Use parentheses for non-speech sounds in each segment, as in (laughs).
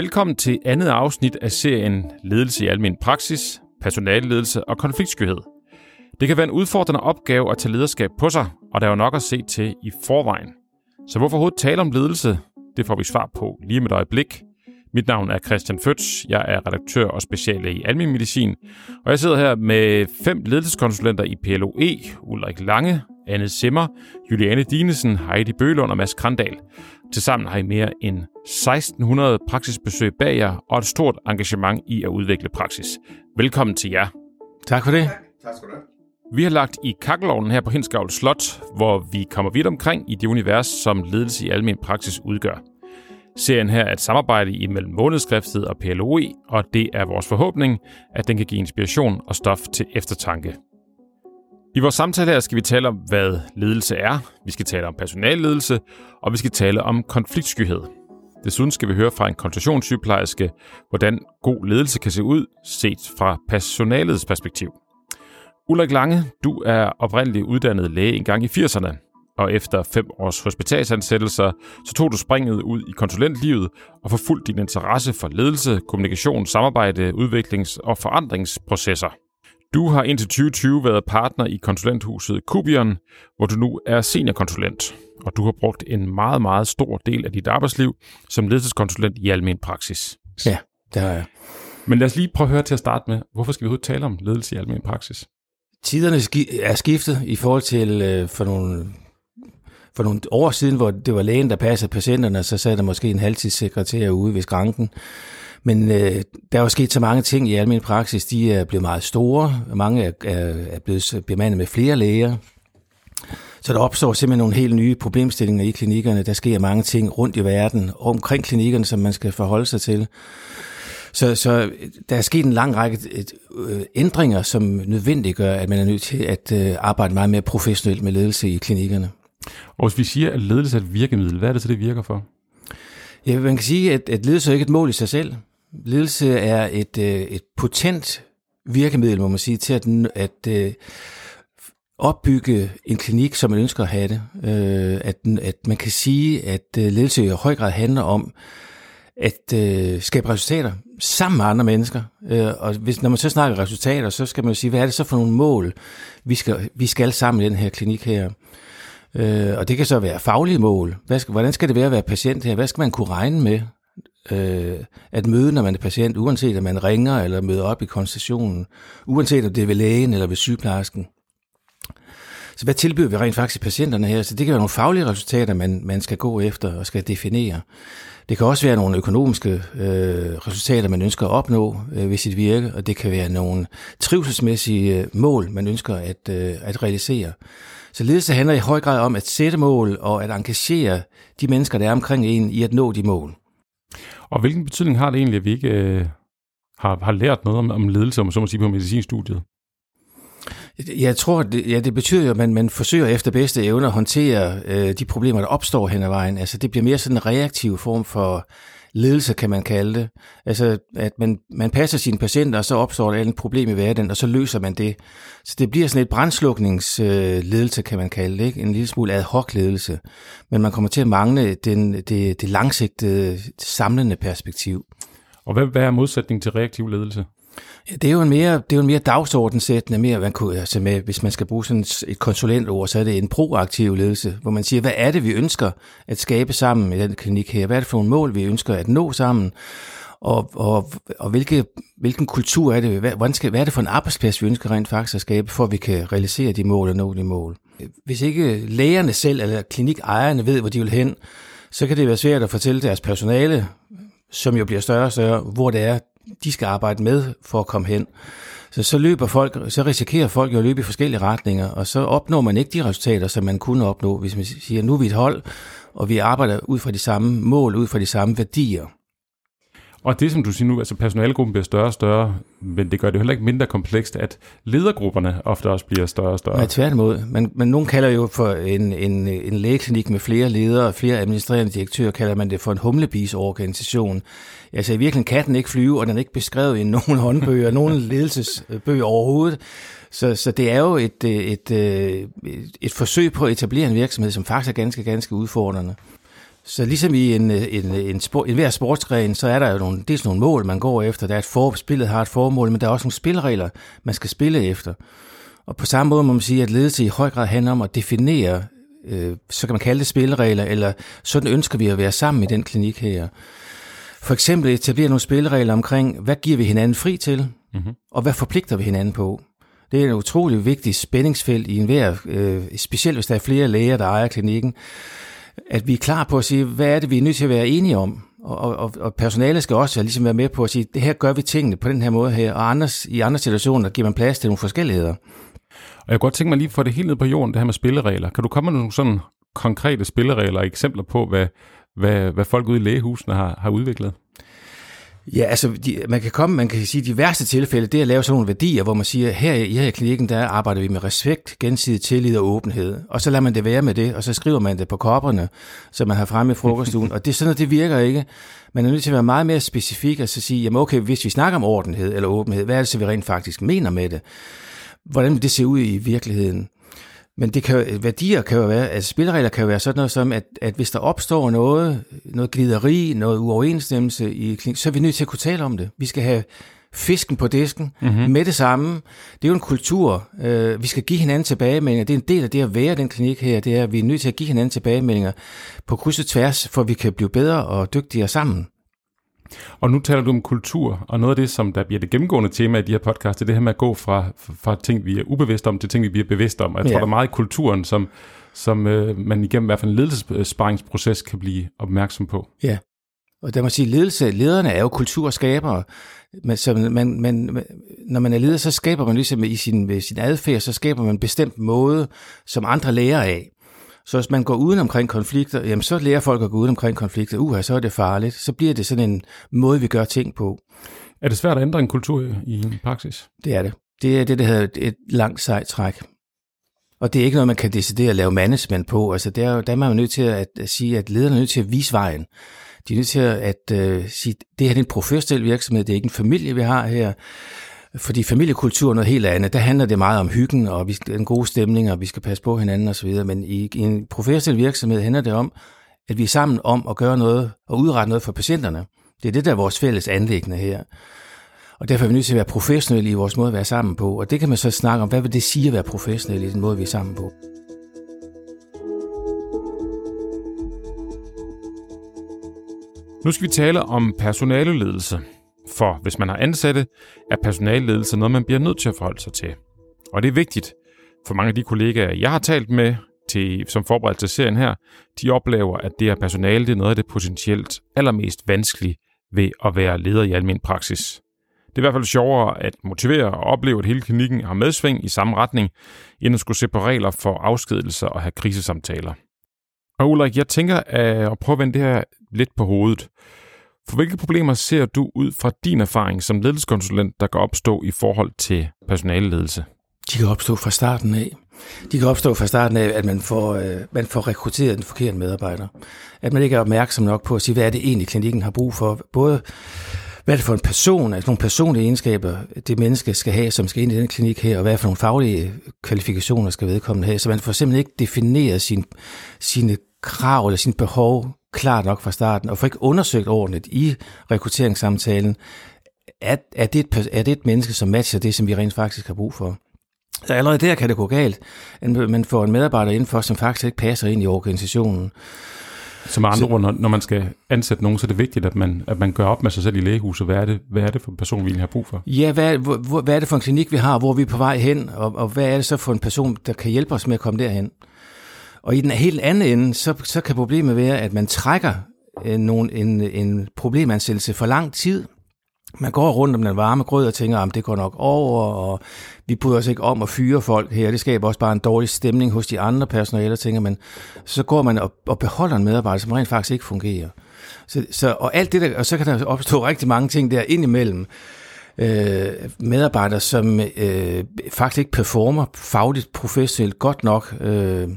Velkommen til andet afsnit af serien Ledelse i almen praksis, personalledelse og konfliktskyhed. Det kan være en udfordrende opgave at tage lederskab på sig, og der er jo nok at se til i forvejen. Så hvorfor overhovedet tale om ledelse? Det får vi svar på lige med et øjeblik. Mit navn er Christian Føtz. Jeg er redaktør og speciale i almen medicin. Og jeg sidder her med fem ledelseskonsulenter i PLOE, Ulrik Lange, Anne Simmer, Juliane Dinesen, Heidi Bølund og Mads Krandal. Tilsammen har I mere end 1600 praksisbesøg bag jer og et stort engagement i at udvikle praksis. Velkommen til jer. Tak for det. Tak skal du have. Vi har lagt i kakkelovnen her på Hinskavl Slot, hvor vi kommer vidt omkring i det univers, som ledelse i almen praksis udgør. Serien her er et samarbejde imellem månedskriftet og PLOE, og det er vores forhåbning, at den kan give inspiration og stof til eftertanke. I vores samtale her skal vi tale om, hvad ledelse er, vi skal tale om personalledelse, og vi skal tale om konfliktskyhed. Desuden skal vi høre fra en konsultationssygeplejerske, hvordan god ledelse kan se ud, set fra personalets perspektiv. Ulrik Lange, du er oprindeligt uddannet læge engang i 80'erne, og efter fem års hospitalsansættelser, så tog du springet ud i konsulentlivet og forfulgte din interesse for ledelse, kommunikation, samarbejde, udviklings- og forandringsprocesser. Du har indtil 2020 været partner i konsulenthuset Kubion, hvor du nu er seniorkonsulent, og du har brugt en meget, meget stor del af dit arbejdsliv som ledelseskonsulent i almen praksis. Ja, det har jeg. Men lad os lige prøve at høre til at starte med, hvorfor skal vi overhovedet tale om ledelse i almen praksis? Tiderne er skiftet i forhold til øh, for nogle, for nogle år siden, hvor det var lægen, der passede patienterne, så sad der måske en halvtidssekretær ude ved skranken. Men øh, der er jo sket så mange ting i almindelig praksis. De er blevet meget store. Mange er, er, er blevet bemandet med flere læger. Så der opstår simpelthen nogle helt nye problemstillinger i klinikkerne. Der sker mange ting rundt i verden, omkring klinikkerne, som man skal forholde sig til. Så, så øh, der er sket en lang række øh, ændringer, som nødvendiggør, at man er nødt til at øh, arbejde meget mere professionelt med ledelse i klinikkerne. Og hvis vi siger, at ledelse er et virkemiddel, hvad er det så, det virker for? Ja, man kan sige, at, at ledelse er ikke et mål i sig selv. Ledelse er et, øh, et potent virkemiddel, må man sige, til at, at øh, opbygge en klinik, som man ønsker at have det. Øh, at, at man kan sige, at øh, ledelse i høj grad handler om at øh, skabe resultater sammen med andre mennesker. Øh, og hvis, når man så snakker resultater, så skal man jo sige, hvad er det så for nogle mål, vi skal, vi skal sammen i den her klinik her. Øh, og det kan så være faglige mål. Hvad skal, hvordan skal det være at være patient her? Hvad skal man kunne regne med? øh, at møde, når man er patient, uanset om man ringer eller møder op i konstationen, uanset om det er ved lægen eller ved sygeplejersken. Så hvad tilbyder vi rent faktisk patienterne her? Så det kan være nogle faglige resultater, man, man skal gå efter og skal definere. Det kan også være nogle økonomiske øh, resultater, man ønsker at opnå øh, ved sit virke, og det kan være nogle trivselsmæssige øh, mål, man ønsker at, øh, at realisere. Så ledelse handler i høj grad om at sætte mål og at engagere de mennesker, der er omkring en, i at nå de mål. Og hvilken betydning har det egentlig, at vi ikke øh, har, har lært noget om, om ledelse, om så må sige, på medicinstudiet? Jeg tror, det, ja, det betyder jo, at man, man forsøger efter bedste evne at håndtere øh, de problemer, der opstår hen ad vejen. Altså, det bliver mere sådan en reaktiv form for ledelse, kan man kalde det. Altså, at man, man passer sine patienter, og så opstår der et problem i hverdagen, og så løser man det. Så det bliver sådan et brændslukningsledelse, kan man kalde det. Ikke? En lille smule ad hoc ledelse. Men man kommer til at mangle den, det, det langsigtede, samlende perspektiv. Og hvad, hvad er modsætningen til reaktiv ledelse? Ja, det er jo en mere, det er jo en mere dagsordensættende, mere, man kunne, altså med, hvis man skal bruge sådan et konsulentord, så er det en proaktiv ledelse, hvor man siger, hvad er det, vi ønsker at skabe sammen i den klinik her? Hvad er det for nogle mål, vi ønsker at nå sammen? Og, og, og hvilke, hvilken kultur er det? Hvad, skal, hvad er det for en arbejdsplads, vi ønsker rent faktisk at skabe, for at vi kan realisere de mål og nå de mål? Hvis ikke lægerne selv eller klinikejerne ved, hvor de vil hen, så kan det være svært at fortælle deres personale, som jo bliver større og større, hvor det er, de skal arbejde med for at komme hen. Så, så løber folk, så risikerer folk jo at løbe i forskellige retninger, og så opnår man ikke de resultater, som man kunne opnå, hvis man siger, nu er vi et hold, og vi arbejder ud fra de samme mål, ud fra de samme værdier. Og det, som du siger nu, altså personalegruppen bliver større og større, men det gør det jo heller ikke mindre komplekst, at ledergrupperne ofte også bliver større og større. Nej, tværtimod. Men, men nogen kalder jo for en, en, en lægeklinik med flere ledere og flere administrerende direktører, kalder man det for en humlebisorganisation. Altså i virkeligheden kan den ikke flyve, og den er ikke beskrevet i nogen (laughs) håndbøger, nogen ledelsesbøger overhovedet. Så, så det er jo et, et, et, et forsøg på at etablere en virksomhed, som faktisk er ganske, ganske udfordrende. Så ligesom i en, en, en, sport, en hver sportsgren, så er der jo nogle, dels nogle mål, man går efter. Der er et for, spillet har et formål, men der er også nogle spilregler, man skal spille efter. Og på samme måde må man sige, at ledelse i høj grad handler om at definere, øh, så kan man kalde det spilleregler, eller sådan ønsker vi at være sammen i den klinik her. For eksempel etablere nogle spilleregler omkring, hvad giver vi hinanden fri til, mm-hmm. og hvad forpligter vi hinanden på. Det er et utroligt vigtigt spændingsfelt i enhver, øh, specielt hvis der er flere læger, der ejer klinikken, at vi er klar på at sige, hvad er det, vi er nødt til at være enige om. Og, og, og personalet skal også ligesom være med på at sige, det her gør vi tingene på den her måde her, og andres, i andre situationer giver man plads til nogle forskelligheder. Og jeg kunne godt tænke mig lige for få det helt ned på jorden, det her med spilleregler. Kan du komme med nogle sådan konkrete spilleregler og eksempler på, hvad, hvad, hvad folk ude i lægehusene har, har udviklet? Ja, altså de, man kan komme, man kan sige, de værste tilfælde, det er at lave sådan nogle værdier, hvor man siger, her, her i klinikken, der arbejder vi med respekt, gensidig tillid og åbenhed. Og så lader man det være med det, og så skriver man det på kopperne, så man har fremme i frokoststuen. (laughs) og det er sådan, at det virker ikke. Man er nødt til at være meget mere specifik og så sige, jamen okay, hvis vi snakker om ordenhed eller åbenhed, hvad er det så, vi rent faktisk mener med det? Hvordan vil det se ud i virkeligheden? Men det kan, værdier kan jo være, altså spilleregler kan jo være sådan noget som, at, at hvis der opstår noget, noget glideri, noget uoverensstemmelse i så er vi nødt til at kunne tale om det. Vi skal have fisken på disken mm-hmm. med det samme. Det er jo en kultur. Øh, vi skal give hinanden tilbagemeldinger. Det er en del af det at være den klinik her. Det er, at vi er nødt til at give hinanden tilbagemeldinger på kryds og tværs, for vi kan blive bedre og dygtigere sammen. Og nu taler du om kultur, og noget af det, som der bliver det gennemgående tema i de her podcasts, det er det her med at gå fra, fra ting, vi er ubevidste om, til ting, vi bliver bevidste om. Jeg tror, ja. der er meget i kulturen, som, som øh, man igennem i hvert fald en ledelsesparingsproces kan blive opmærksom på. Ja, og der må sige, ledelse, lederne er jo kulturskabere. Men, så man, man, når man er leder, så skaber man ligesom i sin, sin adfærd, så skaber man en bestemt måde, som andre lærer af. Så hvis man går uden omkring konflikter, jamen så lærer folk at gå uden omkring konflikter. Uha, så er det farligt. Så bliver det sådan en måde, vi gør ting på. Er det svært at ændre en kultur i praksis? Det er det. Det er det, der hedder et langt sejt træk. Og det er ikke noget, man kan decidere at lave management på. Altså, der, er, der er man jo nødt til at, at sige, at lederne er nødt til at vise vejen. De er nødt til at, at uh, sige, det her er en professionel virksomhed, det er ikke en familie, vi har her. Fordi familiekultur er noget helt andet. Der handler det meget om hyggen og vi skal, en god stemning, og vi skal passe på hinanden osv. Men i, i en professionel virksomhed handler det om, at vi er sammen om at gøre noget og udrette noget for patienterne. Det er det, der er vores fælles anlæggende her. Og derfor er vi nødt til at være professionelle i vores måde at være sammen på. Og det kan man så snakke om, hvad vil det sige at være professionel i den måde, vi er sammen på. Nu skal vi tale om personaleledelse. For hvis man har ansatte, er personalledelse noget, man bliver nødt til at forholde sig til. Og det er vigtigt, for mange af de kollegaer, jeg har talt med, til, som forberedelse til serien her, de oplever, at det her personale det er noget af det potentielt allermest vanskelige ved at være leder i almen praksis. Det er i hvert fald sjovere at motivere og opleve, at hele klinikken har medsving i samme retning, end at skulle se på regler for afskedelser og have krisesamtaler. Og Ulrik, jeg tænker at prøve at vende det her lidt på hovedet. For hvilke problemer ser du ud fra din erfaring som ledelseskonsulent, der kan opstå i forhold til personaleledelse? De kan opstå fra starten af. De kan opstå fra starten af, at man får, øh, man får rekrutteret den forkerte medarbejder. At man ikke er opmærksom nok på at sige, hvad er det egentlig, klinikken har brug for. Både hvad er det for en person, altså nogle personlige egenskaber, det menneske skal have, som skal ind i den klinik her, og hvad er for nogle faglige kvalifikationer skal vedkommende have. Så man får simpelthen ikke defineret sin, sine krav eller sine behov klart nok fra starten, og får ikke undersøgt ordentligt i rekrutteringssamtalen, er, er, det et, er det et menneske, som matcher det, som vi rent faktisk har brug for. Så allerede der kan det gå galt, at man får en medarbejder indenfor, som faktisk ikke passer ind i organisationen. Som andre ord, når, når man skal ansætte nogen, så er det vigtigt, at man, at man gør op med sig selv i lægehuset. Hvad er det, hvad er det for en person, vi har brug for? Ja, hvad, hvor, hvad er det for en klinik, vi har, hvor vi er på vej hen, og, og hvad er det så for en person, der kan hjælpe os med at komme derhen? Og i den helt anden ende, så, så kan problemet være, at man trækker øh, nogle, en, en problemansættelse for lang tid. Man går rundt om den varme grød og tænker, ah, at det går nok over, og vi bryder os ikke om at fyre folk her. Det skaber også bare en dårlig stemning hos de andre personaler, tænker man. Så går man og, og beholder en medarbejder, som rent faktisk ikke fungerer. Så, så, og, alt det der, og så kan der opstå (laughs) rigtig mange ting der indimellem. Øh, medarbejdere, som øh, faktisk ikke performer fagligt, professionelt godt nok. Øh,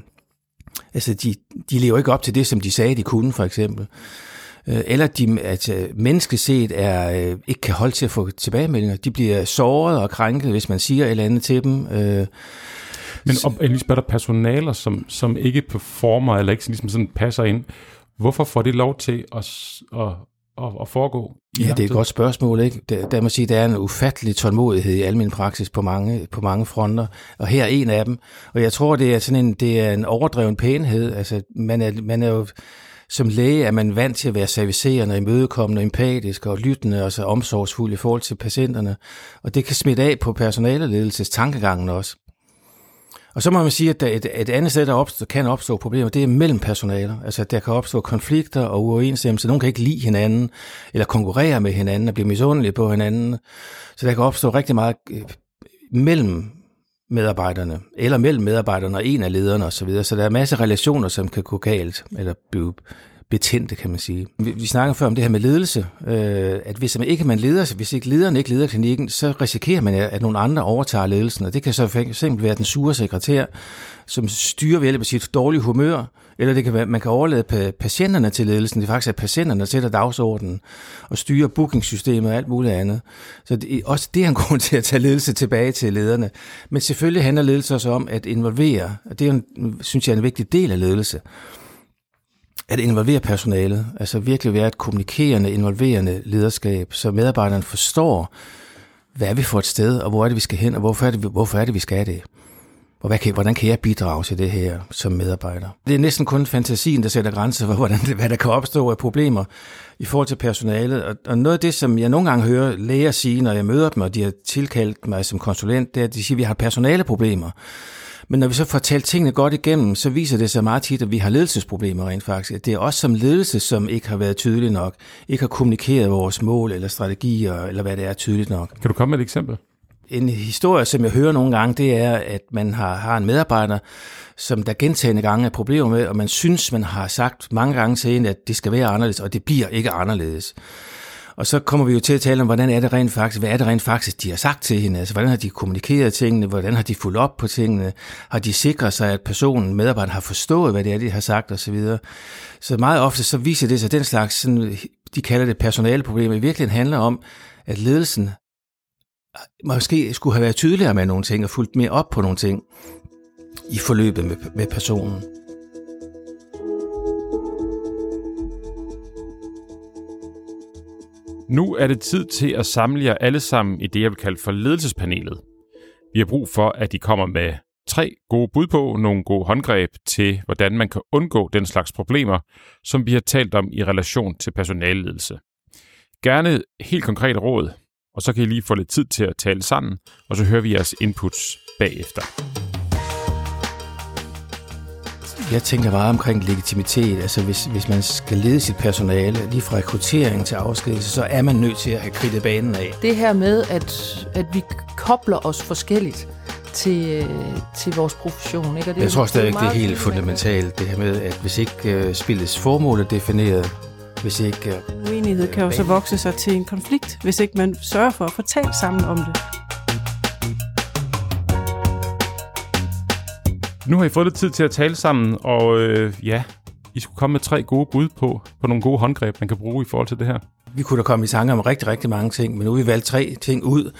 Altså, de, de lever ikke op til det, som de sagde, de kunne, for eksempel. Øh, eller de, altså, øh, menneskeset er, øh, ikke kan holde til at få tilbagemeldinger. De bliver såret og krænket, hvis man siger et eller andet til dem. Men om, Elisabeth, der personaler, som, som ikke performer, eller ikke ligesom sådan passer ind, Hvorfor får det lov til at, at, at, at foregå? Ja, det er et godt spørgsmål. Ikke? Der, der må sige, der er en ufattelig tålmodighed i almindelig praksis på mange, på mange fronter, og her er en af dem. Og jeg tror, det er sådan en, det er en overdreven pænhed. Altså, man er, man er jo som læge er man vant til at være servicerende, imødekommende, empatisk og lyttende og så omsorgsfuld i forhold til patienterne. Og det kan smitte af på personaleledelses tankegangen også. Og så må man sige, at der et, et andet sted, der opstår, kan opstå problemer, det er mellem personaler. Altså, der kan opstå konflikter og uoverensstemmelser. Nogen kan ikke lide hinanden, eller konkurrere med hinanden, og blive misundelige på hinanden. Så der kan opstå rigtig meget øh, mellem medarbejderne, eller mellem medarbejderne og en af lederne osv. Så, videre. så der er masser af relationer, som kan gå galt, eller blive betændte, kan man sige. Vi, vi snakker før om det her med ledelse, øh, at hvis man ikke man leder, hvis ikke lederen ikke leder klinikken, så risikerer man, at nogle andre overtager ledelsen, og det kan så fx være den sure sekretær, som styrer ved hjælp af sit dårlige humør, eller det kan være, man kan overlade patienterne til ledelsen. Det er faktisk, at patienterne der sætter dagsordenen og styrer bookingsystemet og alt muligt andet. Så det, også det er en (laughs) grund til at tage ledelse tilbage til lederne. Men selvfølgelig handler ledelse også om at involvere, og det er en, synes jeg er en vigtig del af ledelse at involvere personalet, altså virkelig være et kommunikerende, involverende lederskab, så medarbejderne forstår, hvad er vi for et sted, og hvor er det, vi skal hen, og hvorfor er det, hvorfor er det vi skal det. Og hvad kan, hvordan kan jeg bidrage til det her som medarbejder? Det er næsten kun fantasien, der sætter grænser for, (laughs) hvordan, hvad der kan opstå af problemer i forhold til personalet. Og, og noget af det, som jeg nogle gange hører læger sige, når jeg møder dem, og de har tilkaldt mig som konsulent, det er, at de siger, at vi har personaleproblemer. Men når vi så får talt tingene godt igennem, så viser det sig meget tit, at vi har ledelsesproblemer rent faktisk. Det er os som ledelse, som ikke har været tydelige nok, ikke har kommunikeret vores mål eller strategier, eller hvad det er tydeligt nok. Kan du komme med et eksempel? En historie, som jeg hører nogle gange, det er, at man har, har en medarbejder, som der gentagende gange er problemer med, og man synes, man har sagt mange gange til en, at det skal være anderledes, og det bliver ikke anderledes. Og så kommer vi jo til at tale om, hvordan er det rent faktisk, hvad er det rent faktisk, de har sagt til hende? Altså, hvordan har de kommunikeret tingene? Hvordan har de fulgt op på tingene? Har de sikret sig, at personen, medarbejderen, har forstået, hvad det er, de har sagt osv.? Så, så meget ofte så viser det sig, at den slags, sådan, de kalder det personaleproblemer, i virkeligheden handler om, at ledelsen øh, måske skulle have været tydeligere med nogle ting og fulgt mere op på nogle ting i forløbet med, med personen. Nu er det tid til at samle jer alle sammen i det, jeg vil kalde for ledelsespanelet. Vi har brug for, at de kommer med tre gode bud på, nogle gode håndgreb til, hvordan man kan undgå den slags problemer, som vi har talt om i relation til personalledelse. Gerne helt konkrete råd, og så kan I lige få lidt tid til at tale sammen, og så hører vi jeres inputs bagefter. Jeg tænker meget omkring legitimitet. Altså hvis, hvis man skal lede sit personale, lige fra rekruttering til afskedelse, så er man nødt til at have kridtet banen af. Det her med, at, at vi kobler os forskelligt til, til vores profession. Ikke? Og det jeg tror stadig, det er helt fundamentalt, det her med, at hvis ikke uh, spillets formål er defineret, hvis ikke... Uh, Uenighed kan jo så vokse sig til en konflikt, hvis ikke man sørger for at fortælle sammen om det. Nu har I fået lidt tid til at tale sammen, og øh, ja, I skulle komme med tre gode bud på, på nogle gode håndgreb, man kan bruge i forhold til det her. Vi kunne da komme i tanke om rigtig, rigtig mange ting, men nu har vi valgt tre ting ud.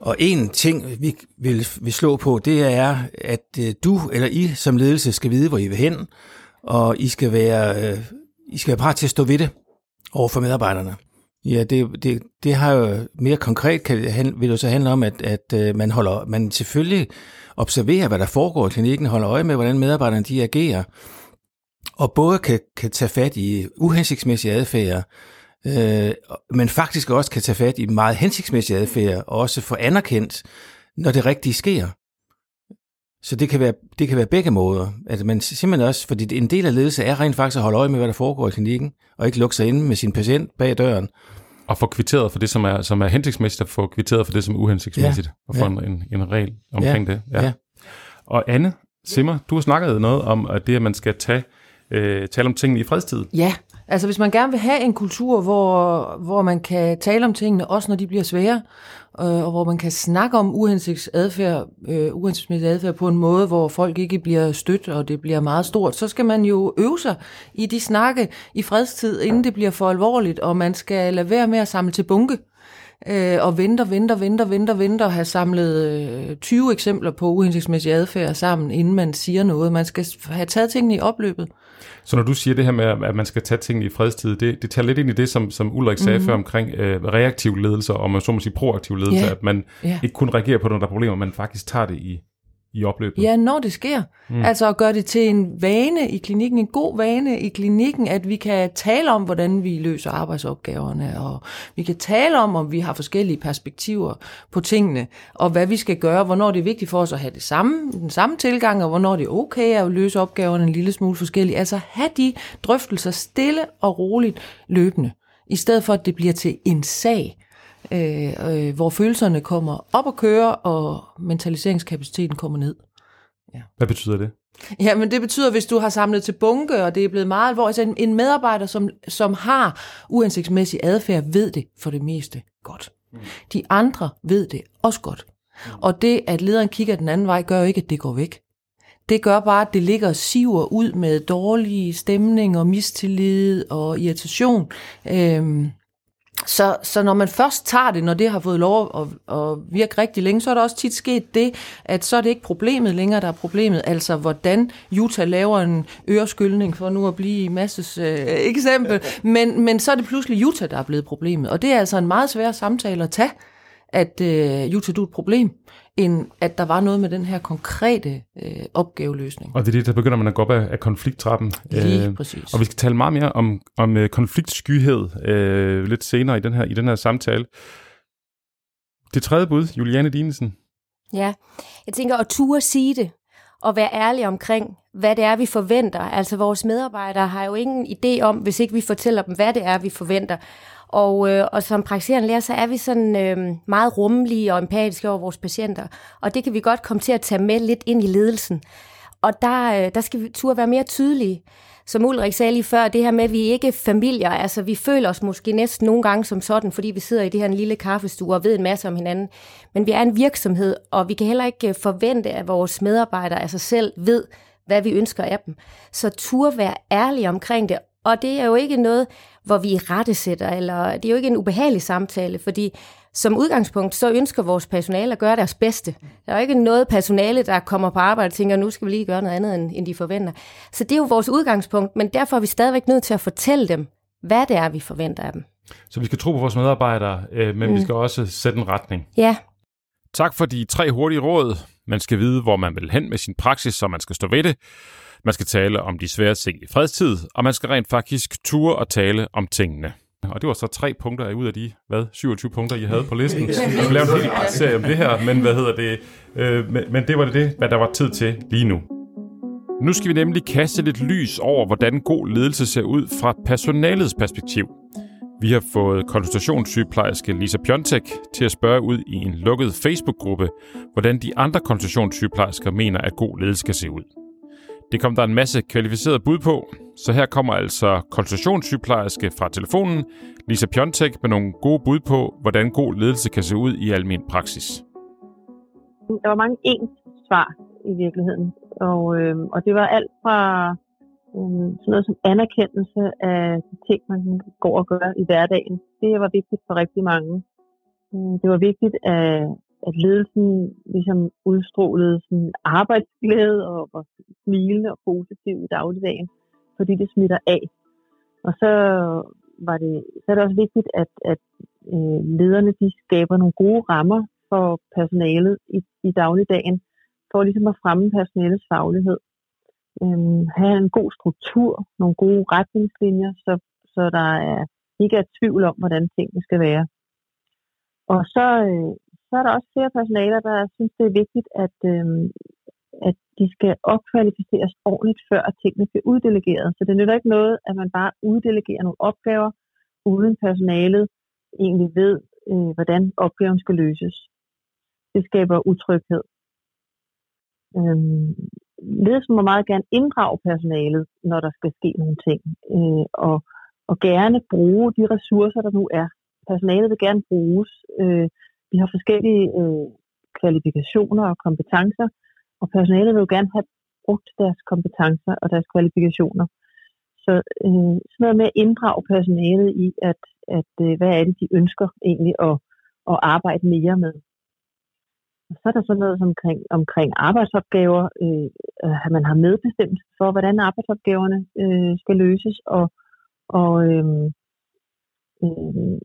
Og en ting, vi vil, vil slå på, det er, at øh, du eller I som ledelse skal vide, hvor I vil hen, og I skal være, øh, I skal være parat til at stå ved det over for medarbejderne. Ja, det, det, det har jo mere konkret, kan, vil det så handle om, at, at øh, man holder, man selvfølgelig observerer, hvad der foregår i klinikken, holder øje med, hvordan medarbejderne de agerer, og både kan, kan tage fat i uhensigtsmæssige adfærd, øh, men faktisk også kan tage fat i meget hensigtsmæssige adfærd, og også få anerkendt, når det rigtige sker. Så det kan være, det kan være begge måder. At man simpelthen også, fordi en del af ledelse er rent faktisk at holde øje med, hvad der foregår i klinikken, og ikke lukke sig inde med sin patient bag døren. Og få kvitteret for det, som er, som er hensigtsmæssigt, og få kvitteret for det, som er uhensigtsmæssigt, ja, og få ja. en, en regel omkring ja, det. Ja. ja. Og Anne Simmer, du har snakket noget om, at det, at man skal tage, øh, tale om tingene i fredstid. Ja, altså hvis man gerne vil have en kultur, hvor, hvor man kan tale om tingene, også når de bliver svære, øh, og hvor man kan snakke om uhensigtsadfærd, øh, uhensigtsmæssig adfærd på en måde, hvor folk ikke bliver stødt, og det bliver meget stort, så skal man jo øve sig i de snakke i fredstid, inden det bliver for alvorligt, og man skal lade være med at samle til bunke øh, og venter, venter, venter, venter, venter, og have samlet øh, 20 eksempler på uhensigtsmæssig adfærd sammen, inden man siger noget. Man skal have taget tingene i opløbet. Så når du siger det her med, at man skal tage tingene i fredstid, det, det tager lidt ind i det, som, som Ulrik sagde mm-hmm. før omkring øh, reaktiv ledelse, og man så må sige proaktiv ledelse, yeah. at man yeah. ikke kun reagerer på, når der er problemer, man faktisk tager det i, i opløbet. Ja, når det sker. Mm. Altså at gøre det til en vane i klinikken, en god vane i klinikken, at vi kan tale om, hvordan vi løser arbejdsopgaverne, og vi kan tale om, om vi har forskellige perspektiver på tingene, og hvad vi skal gøre, hvornår det er vigtigt for os at have det samme, den samme tilgang, og hvornår det er okay at løse opgaverne en lille smule forskelligt. Altså have de drøftelser stille og roligt løbende, i stedet for at det bliver til en sag, øh, øh, hvor følelserne kommer op og køre, og mentaliseringskapaciteten kommer ned. Ja. Hvad betyder det? Ja, men det betyder, hvis du har samlet til bunke, og det er blevet meget alvorligt, altså en, en medarbejder, som, som har uhensigtsmæssig adfærd, ved det for det meste godt. Mm. De andre ved det også godt. Mm. Og det, at lederen kigger den anden vej, gør jo ikke, at det går væk. Det gør bare, at det ligger og siver ud med dårlige stemning og mistillid og irritation. Øhm, så, så når man først tager det, når det har fået lov at, at virke rigtig længe, så er der også tit sket det, at så er det ikke problemet længere, der er problemet. Altså, hvordan Utah laver en øreskyldning, for nu at blive i masses øh, (laughs) eksempel. Men, men så er det pludselig Utah, der er blevet problemet. Og det er altså en meget svær samtale at tage, at øh, Utah, du er et problem end at der var noget med den her konkrete øh, opgaveløsning. Og det er det, der begynder man at gå op af, af konflikttrappen. Lige øh, præcis. Og vi skal tale meget mere om, om øh, konfliktskyhed øh, lidt senere i den, her, i den her samtale. Det tredje bud, Juliane Dinesen. Ja, jeg tænker at ture sige det, og være ærlig omkring, hvad det er, vi forventer. Altså vores medarbejdere har jo ingen idé om, hvis ikke vi fortæller dem, hvad det er, vi forventer. Og, øh, og som praktiserende læger, så er vi sådan øh, meget rummelige og empatiske over vores patienter. Og det kan vi godt komme til at tage med lidt ind i ledelsen. Og der, øh, der skal vi turde være mere tydelige. Som Ulrik sagde lige før, det her med, at vi ikke er familier, altså vi føler os måske næsten nogle gange som sådan, fordi vi sidder i det her en lille kaffestue og ved en masse om hinanden. Men vi er en virksomhed, og vi kan heller ikke øh, forvente, at vores medarbejdere af sig selv ved, hvad vi ønsker af dem. Så tur være ærlige omkring det, og det er jo ikke noget, hvor vi rettesætter, eller det er jo ikke en ubehagelig samtale, fordi som udgangspunkt, så ønsker vores personale at gøre deres bedste. Der er jo ikke noget personale, der kommer på arbejde og tænker, nu skal vi lige gøre noget andet, end de forventer. Så det er jo vores udgangspunkt, men derfor er vi stadigvæk nødt til at fortælle dem, hvad det er, vi forventer af dem. Så vi skal tro på vores medarbejdere, øh, men mm. vi skal også sætte en retning. Ja. Tak for de tre hurtige råd. Man skal vide, hvor man vil hen med sin praksis, så man skal stå ved det. Man skal tale om de svære ting i fredstid, og man skal rent faktisk ture og tale om tingene. Og det var så tre punkter ud af de, hvad, 27 punkter, I havde på listen. Vi skal lave en hel serie om det her, men hvad hedder det? Øh, men, men det var det, hvad der var tid til lige nu. Nu skal vi nemlig kaste lidt lys over, hvordan god ledelse ser ud fra personalets perspektiv. Vi har fået konsultationssygeplejerske Lisa Piontek til at spørge ud i en lukket Facebook-gruppe, hvordan de andre konsultationssygeplejersker mener, at god ledelse skal se ud. Det kom der en masse kvalificerede bud på, så her kommer altså konsultationssygeplejerske fra telefonen, Lisa Pjontek, med nogle gode bud på, hvordan god ledelse kan se ud i almen praksis. Der var mange ens svar i virkeligheden, og, øh, og det var alt fra øh, sådan noget som anerkendelse af de ting, man går og gør i hverdagen. Det var vigtigt for rigtig mange. Øh, det var vigtigt, at at ledelsen ligesom udstrålede sådan arbejdsglæde og var smilende og positiv i dagligdagen, fordi det smitter af. Og så var det, så er det også vigtigt, at, at øh, lederne de skaber nogle gode rammer for personalet i, i dagligdagen, for ligesom at fremme personalets faglighed. Øhm, have en god struktur, nogle gode retningslinjer, så, så der er, ikke er tvivl om, hvordan tingene skal være. Og så, øh, så er der også flere personaler, der synes, det er vigtigt, at, øh, at de skal opkvalificeres ordentligt, før at tingene bliver uddelegeret. Så det nytter ikke noget, at man bare uddelegerer nogle opgaver, uden personalet egentlig ved, øh, hvordan opgaven skal løses. Det skaber utryghed. Øh, ledelsen må meget gerne inddrage personalet, når der skal ske nogle ting, øh, og, og gerne bruge de ressourcer, der nu er. Personalet vil gerne bruges. Øh, vi har forskellige øh, kvalifikationer og kompetencer, og personalet vil jo gerne have brugt deres kompetencer og deres kvalifikationer. Så øh, sådan noget med at inddrage personalet i, at, at øh, hvad er det, de ønsker egentlig at, at arbejde mere med. Og så er der sådan noget omkring, omkring arbejdsopgaver, øh, at man har medbestemt for, hvordan arbejdsopgaverne øh, skal løses, og, og øh, øh,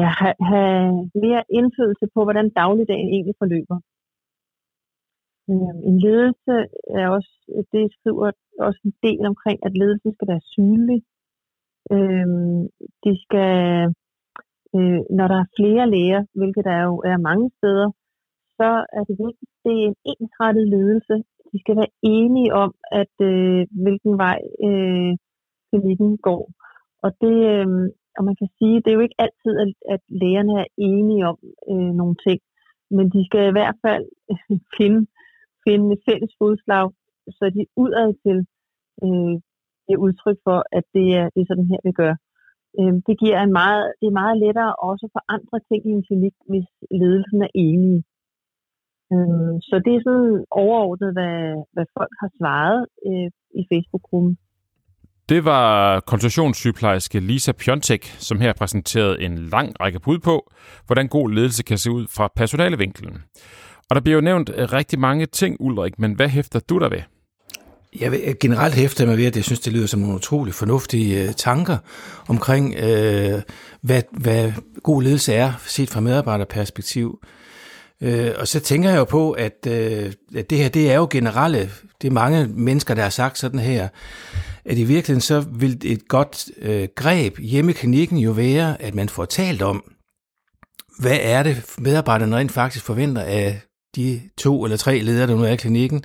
ja, have, have mere indflydelse på, hvordan dagligdagen egentlig forløber. Øh, en ledelse er også, det skriver også en del omkring, at ledelsen skal være synlig. Øh, de skal, øh, når der er flere læger, hvilket der jo er mange steder, så er det vigtigt, det er en ensrettet ledelse. De skal være enige om, at øh, hvilken vej øh, klinikken går. Og det, øh, og man kan sige, det er jo ikke altid, at, at lægerne er enige om øh, nogle ting, men de skal i hvert fald øh, finde, finde et fælles fodslag, så de udad til øh, er udtryk for, at det er, det er sådan her, vi gør. Øh, det giver en meget, det er meget lettere også for andre ting i en klinik, hvis ledelsen er enige. Øh, så det er sådan overordnet, hvad, hvad folk har svaret øh, i Facebook-gruppen. Det var konsultationssygeplejerske Lisa Pjontek, som her præsenterede en lang række bud på, hvordan god ledelse kan se ud fra personalevinkelen. Og der bliver jo nævnt øh, rigtig mange ting, Ulrik, men hvad hæfter du der ved? Jeg vil øh, generelt hæfte mig ved, at jeg synes, det lyder som nogle utrolig fornuftige øh, tanker omkring, øh, hvad, hvad god ledelse er, set fra medarbejderperspektiv. Øh, og så tænker jeg jo på, at, øh, at det her, det er jo generelle, det er mange mennesker, der har sagt sådan her, at i virkeligheden så vil et godt øh, greb hjemme i klinikken jo være, at man får talt om, hvad er det medarbejderne rent faktisk forventer af de to eller tre ledere, der nu er i klinikken,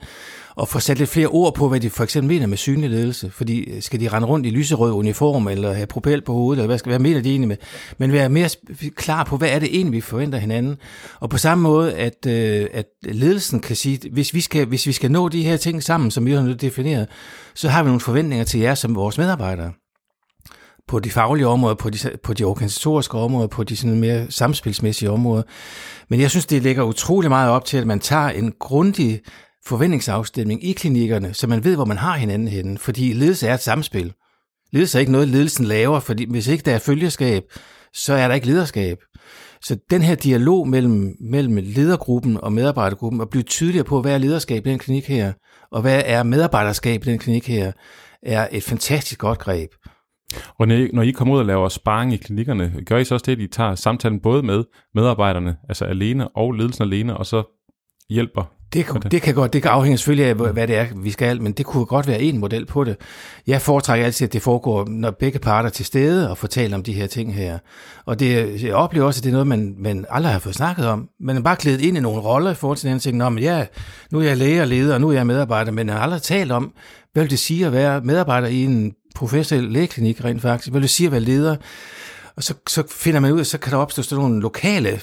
og få sat lidt flere ord på, hvad de for eksempel mener med synlig ledelse. Fordi øh, skal de rende rundt i lyserød uniform, eller have propel på hovedet, eller hvad skal være mener de egentlig med? Men være mere klar på, hvad er det egentlig, vi forventer hinanden. Og på samme måde, at, øh, at ledelsen kan sige, hvis vi, skal, hvis vi skal nå de her ting sammen, som vi har defineret, så har vi nogle forventninger til jer som vores medarbejdere på de faglige områder, på de, på de organisatoriske områder, på de sådan mere samspilsmæssige områder. Men jeg synes, det ligger utrolig meget op til, at man tager en grundig forventningsafstemning i klinikkerne, så man ved, hvor man har hinanden henne. Fordi ledelse er et samspil. Ledelse er ikke noget, ledelsen laver, fordi hvis ikke der er følgeskab, så er der ikke lederskab. Så den her dialog mellem, mellem ledergruppen og medarbejdergruppen, og blive tydeligere på, hvad er lederskab i den klinik her, og hvad er medarbejderskab i den klinik her, er et fantastisk godt greb. Og når I kommer ud og laver sparring i klinikkerne, gør I så også det, at I tager samtalen både med medarbejderne, altså alene, og ledelsen alene, og så hjælper det, det. det kan godt, det kan afhænge selvfølgelig af, hvad det er, vi skal, men det kunne godt være en model på det. Jeg foretrækker altid, at det foregår, når begge parter er til stede og fortæller om de her ting her. Og det, jeg oplever også, at det er noget, man, man aldrig har fået snakket om. Man er bare klædet ind i nogle roller i forhold til den ting. Nå, men ja, nu er jeg læge og leder, og nu er jeg medarbejder, men jeg har aldrig talt om, hvad vil det sige at være medarbejder i en professionel lægeklinik rent faktisk? Hvad vil det sige at være leder? Og så, så finder man ud af, så kan der opstå sådan nogle lokale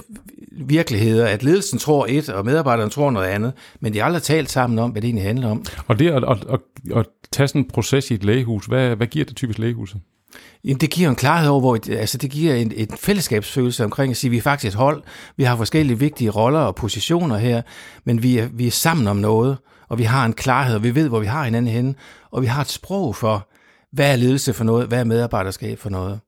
virkeligheder, at ledelsen tror et, og medarbejderen tror noget andet, men de har aldrig talt sammen om, hvad det egentlig handler om. Og det at, at, at, at tage sådan en proces i et lægehus, hvad, hvad giver det typisk lægehuset? Jamen, det giver en klarhed over, hvor, altså det giver en, en fællesskabsfølelse omkring at sige, at vi er faktisk et hold, vi har forskellige vigtige roller og positioner her, men vi er, vi er sammen om noget, og vi har en klarhed, og vi ved, hvor vi har hinanden henne, og vi har et sprog for, hvad er ledelse for noget, hvad er medarbejderskab for noget.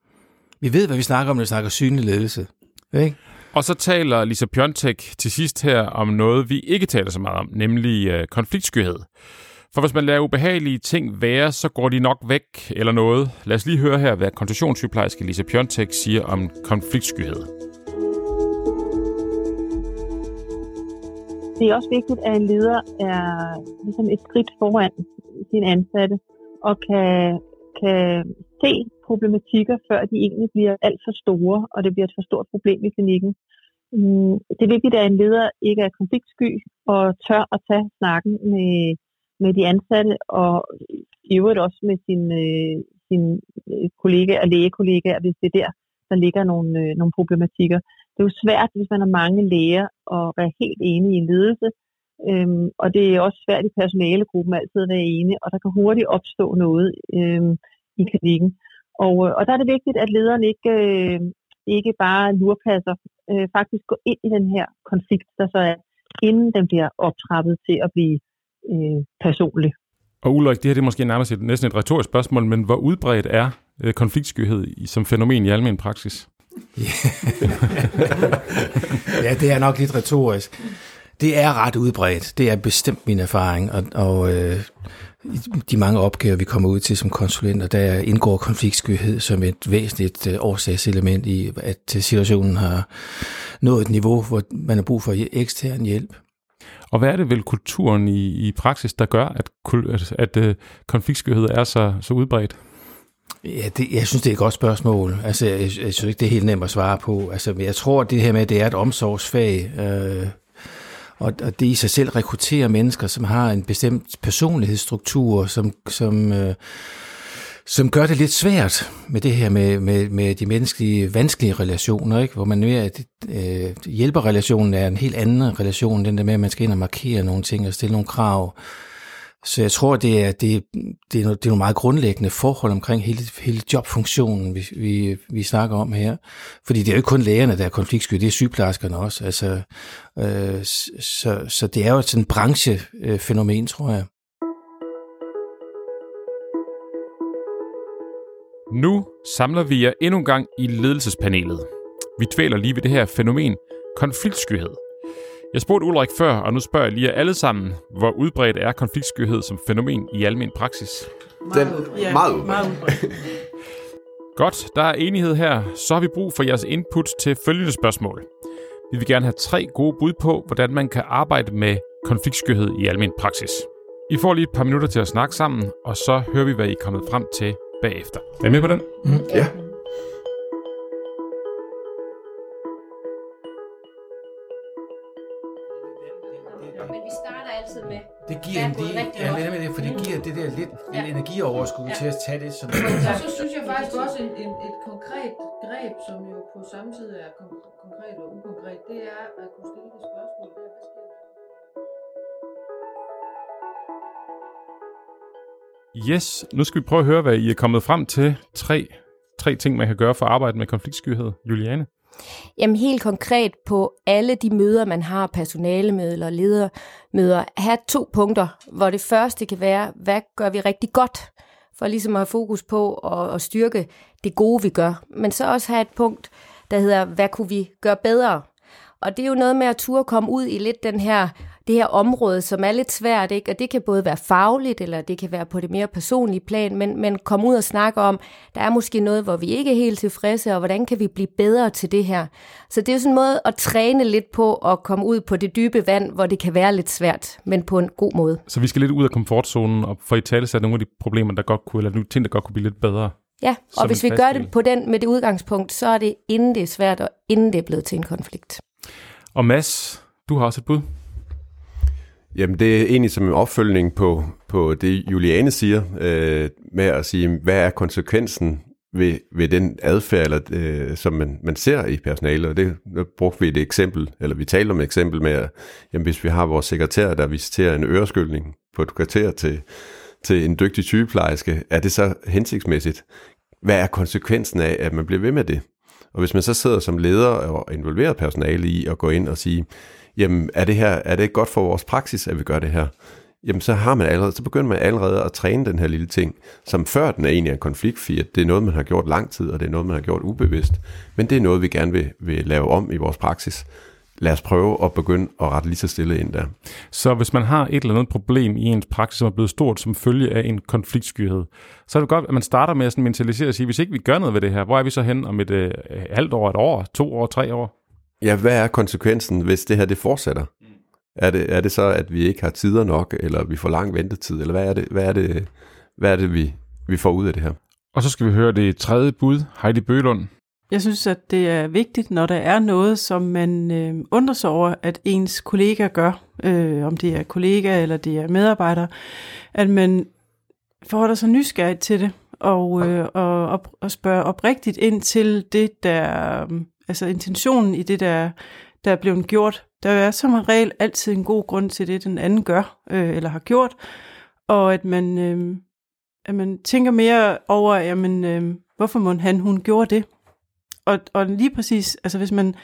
Vi ved, hvad vi snakker om, når vi snakker synlig ledelse. Ikke? Og så taler Lisa Piontek til sidst her om noget, vi ikke taler så meget om, nemlig øh, konfliktskyhed. For hvis man lader ubehagelige ting være, så går de nok væk eller noget. Lad os lige høre her, hvad konstitutionssygeplejerske Lisa Piontek siger om konfliktskyhed. Det er også vigtigt, at en leder er ligesom et skridt foran sin ansatte og kan, kan se problematikker, før de egentlig bliver alt for store, og det bliver et for stort problem i klinikken. Mm, det er vigtigt, at en leder ikke er konfliktsky og tør at tage snakken med, med de ansatte, og i øvrigt også med sine, sin øh, øh, kollega kollegaer og lægekollegaer, hvis det er der, der ligger nogle, øh, nogle problematikker. Det er jo svært, hvis man har mange læger, og være helt enige i en ledelse, øhm, og det er også svært i personalegruppen altid at være enige, og der kan hurtigt opstå noget øhm, i klinikken. Og, øh, og der er det vigtigt, at lederen ikke, øh, ikke bare lurpasser, øh, faktisk går ind i den her konflikt, der så er, inden den bliver optrappet til at blive øh, personlig. Og Ulrik, det her det er måske nærmest et, næsten et retorisk spørgsmål, men hvor udbredt er øh, konfliktskyhed som fænomen i almen praksis? (laughs) ja, det er nok lidt retorisk. Det er ret udbredt. Det er bestemt min erfaring, og, og øh, de mange opgaver, vi kommer ud til som konsulenter, der indgår konfliktskyhed som et væsentligt øh, årsagselement i, at situationen har nået et niveau, hvor man har brug for ekstern hjælp. Og hvad er det vel kulturen i, i praksis, der gør, at, at, at uh, konfliktskyhed er så, så udbredt? Ja, det, jeg synes, det er et godt spørgsmål. Altså, jeg, jeg synes ikke, det er helt nemt at svare på. Altså, jeg tror, at det her med, at det er et omsorgsfag, øh, og, og det i sig selv rekrutterer mennesker, som har en bestemt personlighedsstruktur, som, som, øh, som gør det lidt svært med det her med, med, med de menneskelige vanskelige relationer, ikke? hvor man mere, at øh, hjælperrelationen er en helt anden relation, den der med, at man skal ind og markere nogle ting og stille nogle krav. Så jeg tror, det er, det, det er, nogle, det er nogle meget grundlæggende forhold omkring hele, hele jobfunktionen, vi, vi, vi snakker om her. Fordi det er jo ikke kun lægerne, der er konfliktsky, det er sygeplejerskerne også. Altså, øh, så, så det er jo sådan en branchefænomen, tror jeg. Nu samler vi jer endnu en gang i ledelsespanelet. Vi dvæler lige ved det her fænomen, konfliktskyhed. Jeg spurgte Ulrik før, og nu spørger jeg lige alle sammen, hvor udbredt er konfliktskyhed som fænomen i almen praksis? Den, ja, meget udbredt. Meget udbredt. (laughs) Godt, der er enighed her. Så har vi brug for jeres input til følgende spørgsmål. Vi vil gerne have tre gode bud på, hvordan man kan arbejde med konfliktskyhed i almen praksis. I får lige et par minutter til at snakke sammen, og så hører vi, hvad I er kommet frem til bagefter. Er I med på den? Mm. Ja. Det giver en del, ja, lidt med det, for det giver det der lidt ja. en energioverskud ja. til at tage det som... Ja, så synes jeg faktisk også en, en, et konkret greb, som jo på samme tid er kon- konkret og ukonkret, det er at kunne stille det spørgsmål der, hvad sker der? Yes, nu skal vi prøve at høre, hvad I er kommet frem til. Tre, tre ting, man kan gøre for at arbejde med konfliktskyhed. Juliane? Jamen helt konkret på alle de møder, man har, personalemøder eller ledermøder, have to punkter, hvor det første kan være, hvad gør vi rigtig godt, for ligesom at have fokus på at, at styrke det gode, vi gør. Men så også have et punkt, der hedder, hvad kunne vi gøre bedre? Og det er jo noget med at turde komme ud i lidt den her det her område, som er lidt svært, ikke? og det kan både være fagligt, eller det kan være på det mere personlige plan, men, men komme ud og snakke om, der er måske noget, hvor vi ikke er helt tilfredse, og hvordan kan vi blive bedre til det her. Så det er jo sådan en måde at træne lidt på at komme ud på det dybe vand, hvor det kan være lidt svært, men på en god måde. Så vi skal lidt ud af komfortzonen og få i tale sat nogle af de problemer, der godt kunne, eller nogle ting, der godt kunne blive lidt bedre. Ja, og hvis vi gør det på den med det udgangspunkt, så er det inden det er svært, og inden det er blevet til en konflikt. Og Mads, du har også et bud. Jamen, det er egentlig som en opfølgning på, på det, Juliane siger, øh, med at sige, hvad er konsekvensen ved, ved den adfærd, eller, øh, som man, man ser i personalet. Og det nu brugte vi et eksempel, eller vi talte om et eksempel med, at jamen, hvis vi har vores sekretær, der visiterer en øreskyldning på et kvarter til, til en dygtig sygeplejerske, er det så hensigtsmæssigt? Hvad er konsekvensen af, at man bliver ved med det? Og hvis man så sidder som leder og involverer personale i at gå ind og sige, jamen er det her, er det godt for vores praksis, at vi gør det her? Jamen så har man allerede, så begynder man allerede at træne den her lille ting, som før den er egentlig en konflikt, fordi det er noget, man har gjort lang tid, og det er noget, man har gjort ubevidst. Men det er noget, vi gerne vil, vil lave om i vores praksis. Lad os prøve at begynde at rette lige så stille ind der. Så hvis man har et eller andet problem i ens praksis, som er blevet stort som følge af en konfliktskyhed, så er det godt, at man starter med at mentalisere og sige, hvis ikke vi gør noget ved det her, hvor er vi så hen om et øh, halvt år, et år, to år, tre år? Ja, hvad er konsekvensen, hvis det her det fortsætter? Mm. Er, det, er det så, at vi ikke har tider nok, eller vi får lang ventetid, eller hvad er det, hvad er det, hvad er det vi, vi får ud af det her? Og så skal vi høre det tredje bud, Heidi Bølund. Jeg synes, at det er vigtigt, når der er noget, som man øh, undrer sig over, at ens kollega gør, øh, om det er kollega eller det er medarbejder, at man forholder sig nysgerrigt til det, og, øh, og, og, og spørger oprigtigt ind til det, der altså intentionen i det, der, der er blevet gjort. Der er som regel altid en god grund til det, den anden gør øh, eller har gjort, og at man, øh, at man tænker mere over, jamen, øh, hvorfor må han, hun gjorde det. Og, og lige præcis, altså hvis man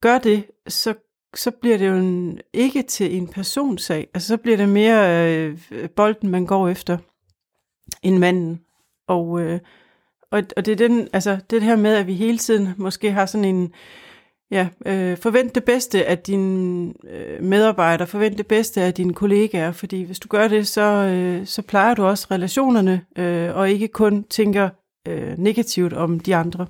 gør det, så, så bliver det jo en, ikke til en personsag. Altså så bliver det mere øh, bolden, man går efter, end manden. Og, øh, og, og det er den, altså det her med, at vi hele tiden måske har sådan en, ja, øh, forvent det bedste af dine øh, medarbejdere, forvent det bedste af dine kollegaer, fordi hvis du gør det, så, øh, så plejer du også relationerne, øh, og ikke kun tænker øh, negativt om de andre.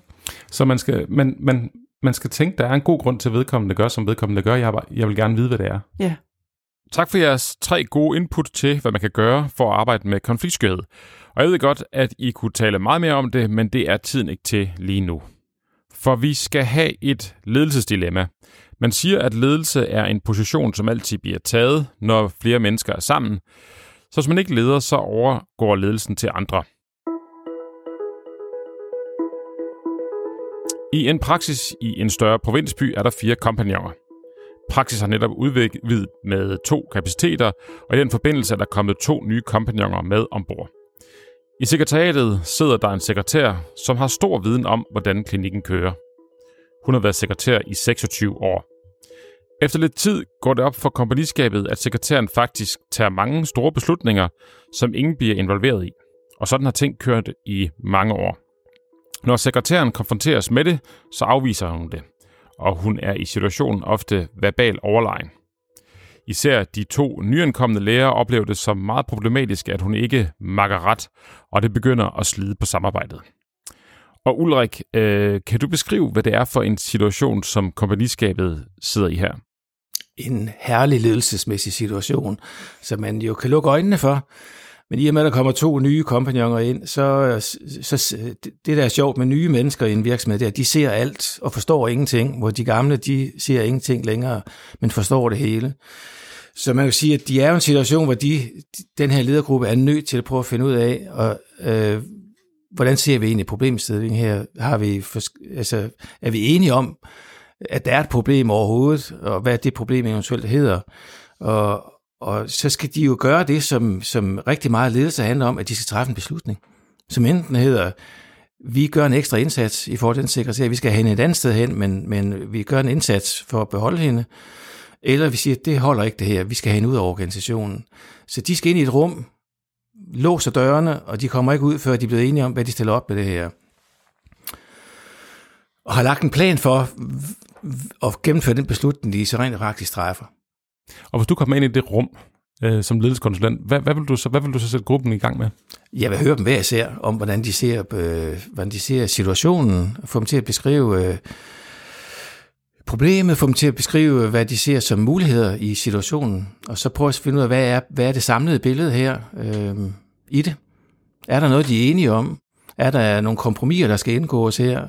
Så man skal, man, man, man skal tænke, der er en god grund til, at vedkommende gør, som vedkommende gør. Jeg, jeg vil gerne vide, hvad det er. Ja. Tak for jeres tre gode input til, hvad man kan gøre for at arbejde med konfliktskød. Og jeg ved godt, at I kunne tale meget mere om det, men det er tiden ikke til lige nu. For vi skal have et ledelsesdilemma. Man siger, at ledelse er en position, som altid bliver taget, når flere mennesker er sammen. Så hvis man ikke leder, så overgår ledelsen til andre. I en praksis i en større provinsby er der fire kompagnoner. Praksis har netop udviklet med to kapaciteter, og i den forbindelse er der kommet to nye kompagnoner med ombord. I sekretariatet sidder der en sekretær, som har stor viden om, hvordan klinikken kører. Hun har været sekretær i 26 år. Efter lidt tid går det op for kompagniskabet, at sekretæren faktisk tager mange store beslutninger, som ingen bliver involveret i. Og sådan har ting kørt i mange år. Når sekretæren konfronteres med det, så afviser hun det, og hun er i situationen ofte verbal overlegen. Især de to nyankomne læger oplever det som meget problematisk, at hun ikke makker ret, og det begynder at slide på samarbejdet. Og Ulrik, øh, kan du beskrive, hvad det er for en situation, som kompagniskabet sidder i her? En herlig ledelsesmæssig situation, som man jo kan lukke øjnene for. Men i og med, at der kommer to nye kompagnoner ind, så, så det der er sjovt med nye mennesker i en virksomhed, det er, at de ser alt og forstår ingenting, hvor de gamle, de ser ingenting længere, men forstår det hele. Så man kan sige, at de er jo en situation, hvor de, den her ledergruppe er nødt til at prøve at finde ud af, og, øh, hvordan ser vi egentlig problemstillingen her? Har vi, altså, er vi enige om, at der er et problem overhovedet, og hvad det problem eventuelt hedder? Og, og så skal de jo gøre det, som, som rigtig meget ledelse handler om, at de skal træffe en beslutning, som enten hedder, vi gør en ekstra indsats i forhold til den sekretær, vi skal have hende et andet sted hen, men, men vi gør en indsats for at beholde hende, eller vi siger, det holder ikke det her, vi skal have hende ud af organisationen. Så de skal ind i et rum, låser dørene, og de kommer ikke ud, før de er blevet enige om, hvad de stiller op med det her. Og har lagt en plan for at gennemføre den beslutning, de så rent faktisk træffer. Og hvis du kommer ind i det rum øh, som ledelseskonsulent, hvad, hvad, vil du så, hvad vil du så sætte gruppen i gang med? Jeg vil høre dem hver især om, hvordan de ser, øh, hvordan de ser situationen, få dem til at beskrive øh, problemet, få dem til at beskrive, øh, hvad de ser som muligheder i situationen, og så prøve at finde ud af, hvad er, hvad er det samlede billede her øh, i det? Er der noget, de er enige om? Er der nogle kompromiser, der skal indgås her?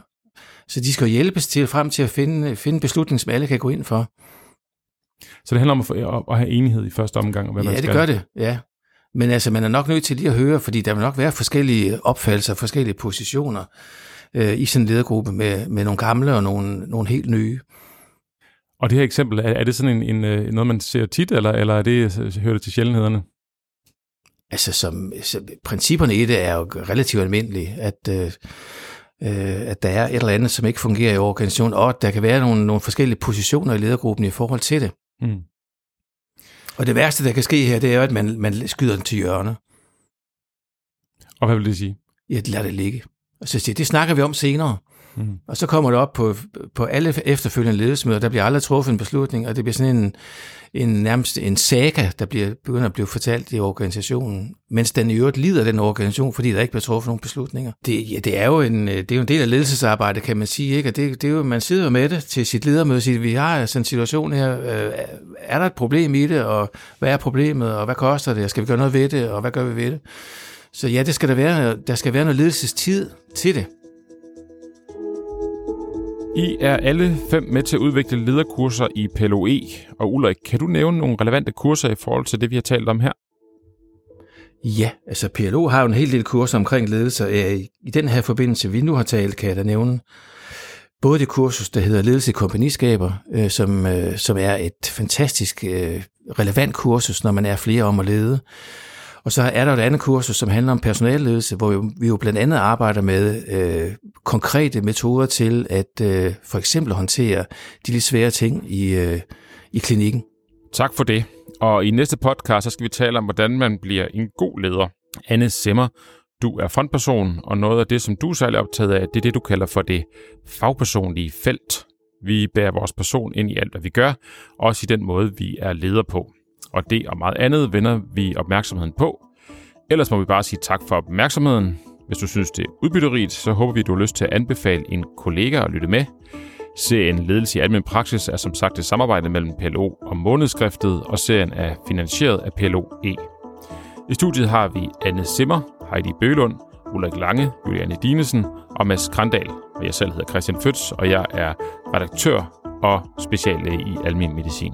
Så de skal hjælpes til frem til at finde, finde beslutning, som alle kan gå ind for. Så det handler om at, få, at have enighed i første omgang? Hvad ja, man skal. det gør det, ja. Men altså, man er nok nødt til lige at høre, fordi der vil nok være forskellige opfattelser, forskellige positioner øh, i sådan en ledergruppe med, med nogle gamle og nogle, nogle helt nye. Og det her eksempel, er, er det sådan en, en, øh, noget, man ser tit, eller, eller er det, hører det til sjældenhederne? Altså, som, så, principperne i det er jo relativt almindelige, at, øh, øh, at der er et eller andet, som ikke fungerer i organisationen, og at der kan være nogle, nogle forskellige positioner i ledergruppen i forhold til det. Mm. Og det værste, der kan ske her, det er jo, at man, man skyder den til hjørne. Og hvad vil det sige? Ja, lad det ligge. Og så siger det snakker vi om senere. Mm. Og så kommer det op på, på alle efterfølgende ledelsesmøder, der bliver aldrig truffet en beslutning, og det bliver sådan en, en nærmest en saga, der bliver, begynder at blive fortalt i organisationen, mens den i øvrigt lider den organisation, fordi der ikke bliver truffet nogen beslutninger. Det, ja, det er jo en, øh, det er jo en del af ledelsesarbejdet, kan man sige, ikke? Og det, det er jo, man sidder med det til sit ledermøde og siger, vi har sådan en situation her, øh, er der et problem i det, og hvad er problemet, og hvad koster det, og skal vi gøre noget ved det, og hvad gør vi ved det? Så ja, det skal der være, der skal være noget ledelsestid til det. I er alle fem med til at udvikle lederkurser i PLOE. Og Ulrik, kan du nævne nogle relevante kurser i forhold til det, vi har talt om her? Ja, altså PLO har jo en hel del kurser omkring ledelse. Øh, I den her forbindelse, vi nu har talt, kan jeg da nævne både det kursus, der hedder Ledelse i kompagniskaber, øh, som, øh, som er et fantastisk øh, relevant kursus, når man er flere om at lede. Og så er der et andet kursus, som handler om personalledelse, hvor vi jo blandt andet arbejder med øh, konkrete metoder til at øh, for eksempel håndtere de lidt svære ting i, øh, i klinikken. Tak for det. Og i næste podcast, så skal vi tale om, hvordan man bliver en god leder. Anne Simmer Du er frontperson, og noget af det, som du er særlig optaget af, det er det, du kalder for det fagpersonlige felt. Vi bærer vores person ind i alt, hvad vi gør, også i den måde, vi er leder på. Og det og meget andet vender vi opmærksomheden på. Ellers må vi bare sige tak for opmærksomheden. Hvis du synes, det er udbytterigt, så håber vi, du har lyst til at anbefale en kollega at lytte med. Serien Ledelse i Almen Praksis er som sagt et samarbejde mellem PLO og Månedskriftet, og serien er finansieret af PLO E. I studiet har vi Anne Simmer, Heidi Bølund, Ulrik Lange, Juliane Dinesen og Mads Krandal. Og jeg selv hedder Christian Føds, og jeg er redaktør og speciallæge i almen medicin.